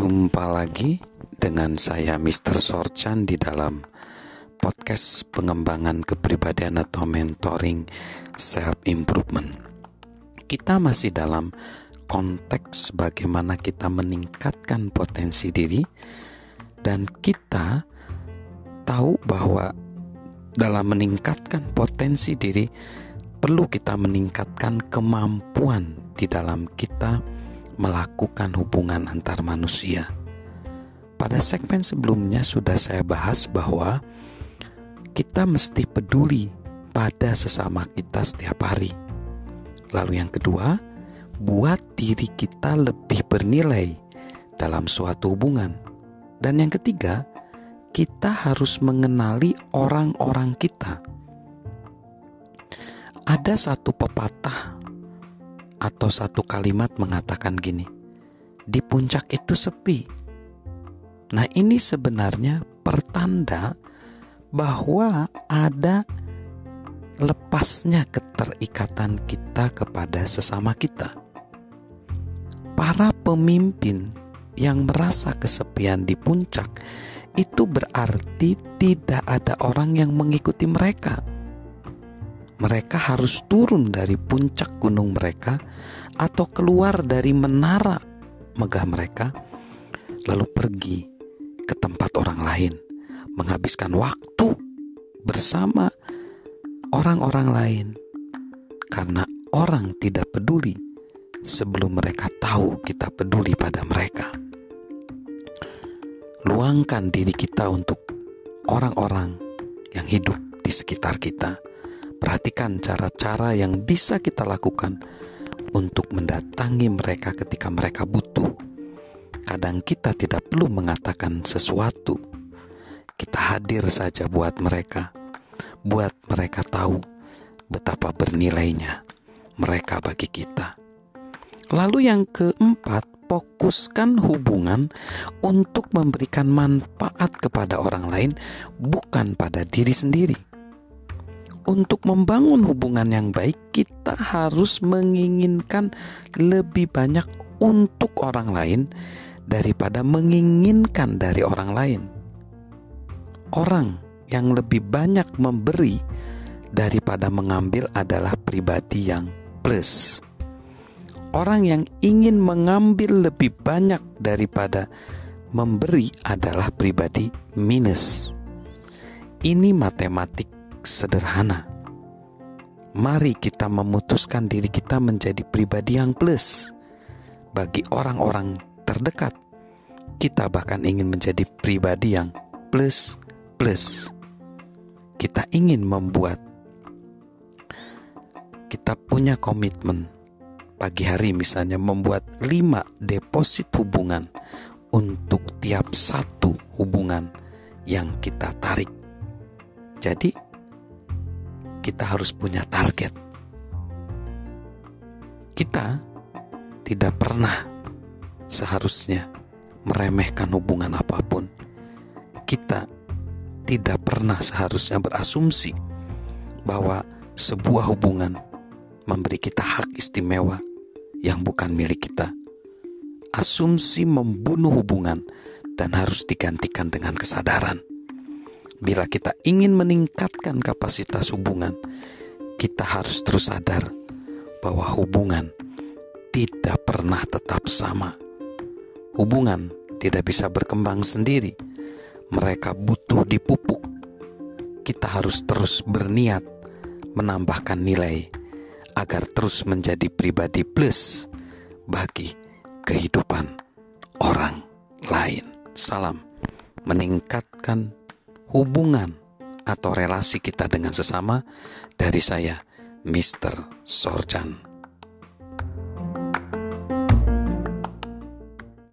Jumpa lagi dengan saya Mr. Sorchan di dalam podcast pengembangan kepribadian atau mentoring self improvement. Kita masih dalam konteks bagaimana kita meningkatkan potensi diri dan kita tahu bahwa dalam meningkatkan potensi diri perlu kita meningkatkan kemampuan di dalam kita melakukan hubungan antar manusia. Pada segmen sebelumnya sudah saya bahas bahwa kita mesti peduli pada sesama kita setiap hari. Lalu yang kedua, buat diri kita lebih bernilai dalam suatu hubungan. Dan yang ketiga, kita harus mengenali orang-orang kita. Ada satu pepatah atau satu kalimat mengatakan gini, di puncak itu sepi. Nah, ini sebenarnya pertanda bahwa ada lepasnya keterikatan kita kepada sesama kita. Para pemimpin yang merasa kesepian di puncak itu berarti tidak ada orang yang mengikuti mereka mereka harus turun dari puncak gunung mereka atau keluar dari menara megah mereka, lalu pergi ke tempat orang lain, menghabiskan waktu bersama orang-orang lain, karena orang tidak peduli sebelum mereka tahu kita peduli pada mereka. Luangkan diri kita untuk orang-orang yang hidup di sekitar kita Perhatikan cara-cara yang bisa kita lakukan untuk mendatangi mereka ketika mereka butuh. Kadang kita tidak perlu mengatakan sesuatu, kita hadir saja buat mereka, buat mereka tahu betapa bernilainya mereka bagi kita. Lalu, yang keempat, fokuskan hubungan untuk memberikan manfaat kepada orang lain, bukan pada diri sendiri untuk membangun hubungan yang baik, kita harus menginginkan lebih banyak untuk orang lain daripada menginginkan dari orang lain. Orang yang lebih banyak memberi daripada mengambil adalah pribadi yang plus. Orang yang ingin mengambil lebih banyak daripada memberi adalah pribadi minus. Ini matematik sederhana. Mari kita memutuskan diri kita menjadi pribadi yang plus bagi orang-orang terdekat. Kita bahkan ingin menjadi pribadi yang plus plus. Kita ingin membuat kita punya komitmen pagi hari misalnya membuat lima deposit hubungan untuk tiap satu hubungan yang kita tarik. Jadi kita harus punya target. Kita tidak pernah seharusnya meremehkan hubungan apa pun. Kita tidak pernah seharusnya berasumsi bahwa sebuah hubungan memberi kita hak istimewa yang bukan milik kita. Asumsi membunuh hubungan dan harus digantikan dengan kesadaran Bila kita ingin meningkatkan kapasitas hubungan, kita harus terus sadar bahwa hubungan tidak pernah tetap sama. Hubungan tidak bisa berkembang sendiri. Mereka butuh dipupuk. Kita harus terus berniat menambahkan nilai agar terus menjadi pribadi plus bagi kehidupan orang lain. Salam meningkatkan hubungan atau relasi kita dengan sesama dari saya, Mr. Sorjan.